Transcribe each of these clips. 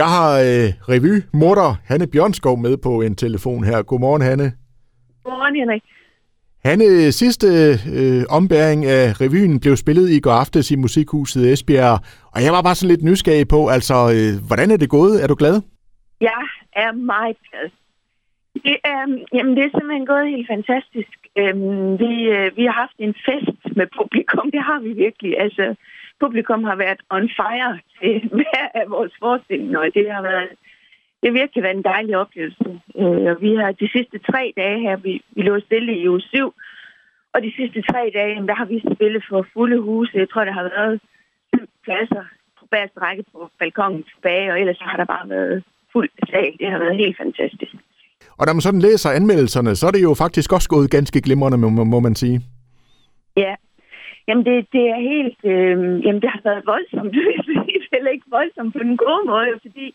Jeg har øh, revy morter Hanne Bjørnskov med på en telefon her. Godmorgen, Hanne. Godmorgen, Henrik. Hanne, sidste øh, ombæring af revyen blev spillet i går aftes i Musikhuset Esbjerg, og jeg var bare sådan lidt nysgerrig på, altså, øh, hvordan er det gået? Er du glad? Jeg er meget glad. Det, øh, jamen, det er simpelthen gået helt fantastisk. Øh, vi, øh, vi har haft en fest med publikum, det har vi virkelig. Altså, publikum har været on fire til hver af vores forestillinger, og det har været det har virkelig været en dejlig oplevelse. Øh, vi har de sidste tre dage her, vi, vi lå stille i uge 7, og de sidste tre dage, der har vi spillet for fulde huse. Jeg tror, der har været fem pladser på bagerste række på balkongen tilbage, og ellers har der bare været fuld sal. Det har været helt fantastisk. Og når man sådan læser anmeldelserne, så er det jo faktisk også gået ganske glimrende, må, må man sige. Ja, Jamen, det, det er helt... Øh, jamen, det har været voldsomt. Det er ikke voldsomt på den gode måde, fordi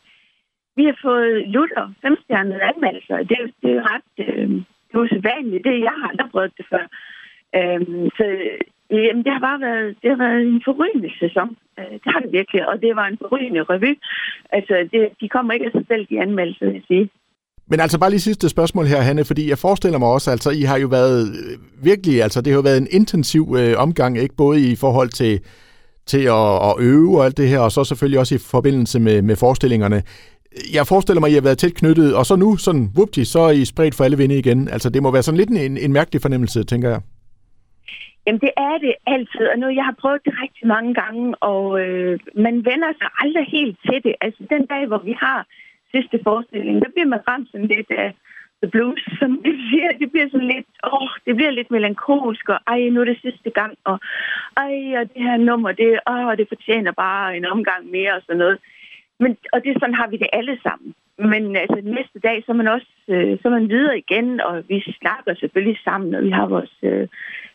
vi har fået lutter, femstjernede anmeldelser. Det, det er ret øh, det er usædvanligt. Det, jeg har aldrig prøvet det før. Øh, så jamen, det har bare været, det har været en forrygende sæson. Øh, det har det virkelig, og det var en forrygende revy. Altså, det, de kommer ikke af sig selv, de anmeldelser, vil jeg sige. Men altså bare lige sidste spørgsmål her, Hanne, fordi jeg forestiller mig også, altså I har jo været øh, virkelig, altså det har jo været en intensiv øh, omgang, ikke både i forhold til, til at, at øve og alt det her, og så selvfølgelig også i forbindelse med, med forestillingerne. Jeg forestiller mig, at I har været tæt knyttet, og så nu, sådan, whoopty, så er I spredt for alle vinde igen. Altså det må være sådan lidt en, en mærkelig fornemmelse, tænker jeg. Jamen, det er det altid, og nu jeg har prøvet det rigtig mange gange, og øh, man vender sig aldrig helt til det. Altså, den dag, hvor vi har sidste forestilling, der bliver man ramt sådan lidt af the blues, som det siger. Det bliver sådan lidt, åh, det bliver lidt melankolsk, og ej, nu er det sidste gang, og ej, og det her nummer, det, åh, det fortjener bare en omgang mere, og sådan noget. Men, og det sådan har vi det alle sammen. Men altså næste dag, så er man også øh, så er man videre igen, og vi snakker selvfølgelig sammen, og vi har vores øh,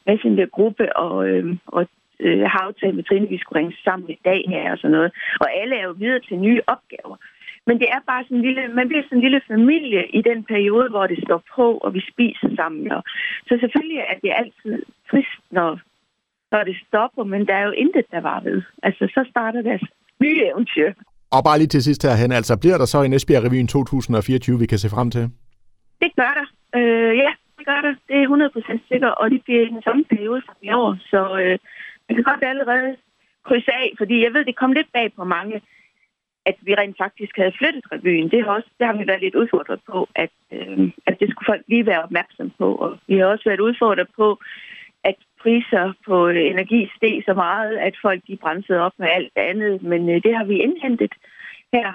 der gruppe og, øh, og øh, har aftalt med Trine, vi skulle ringe sammen i dag her og sådan noget. Og alle er jo videre til nye opgaver. Men det er bare sådan en lille, man bliver sådan en lille familie i den periode, hvor det står på, og vi spiser sammen. Og, så selvfølgelig er det altid trist, når, når det stopper, men der er jo intet, der var ved. Altså, så starter deres nye eventyr. Og bare lige til sidst her, hen, altså bliver der så en Esbjerg-revyen 2024, vi kan se frem til? Det gør der. Øh, ja, det gør der. Det er 100% sikkert, og det bliver i den samme periode som i år. Så øh, man kan godt allerede krydse af, fordi jeg ved, det kom lidt bag på mange, at vi rent faktisk havde flyttet revyen. Det har, også, det har vi været lidt udfordret på, at, øh, at det skulle folk lige være opmærksom på. Og vi har også været udfordret på, at priser på øh, energi steg så meget, at folk de brændede op med alt andet. Men øh, det har vi indhentet her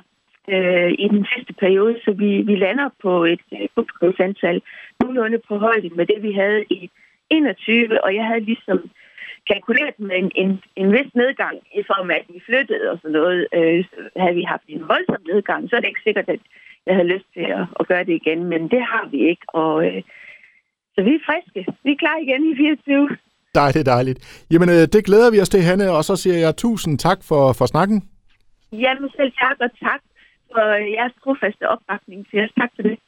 øh, i den sidste periode, så vi, vi lander på et øh, publikumsantal nogenlunde på højde med det, vi havde i 21, og jeg havde ligesom kalkuleret med en, en, en vis nedgang i form af, at vi flyttede og sådan noget. Øh, havde vi haft en voldsom nedgang, så er det ikke sikkert, at jeg havde lyst til at, at gøre det igen, men det har vi ikke. Og, øh, så vi er friske. Vi er klar igen i 24. Dejligt, dejligt. Jamen, øh, det glæder vi os til, Hanne, og så siger jeg tusind tak for, for snakken. Jamen selv tak, og tak for jeres trofaste opbakning til os. Tak for det.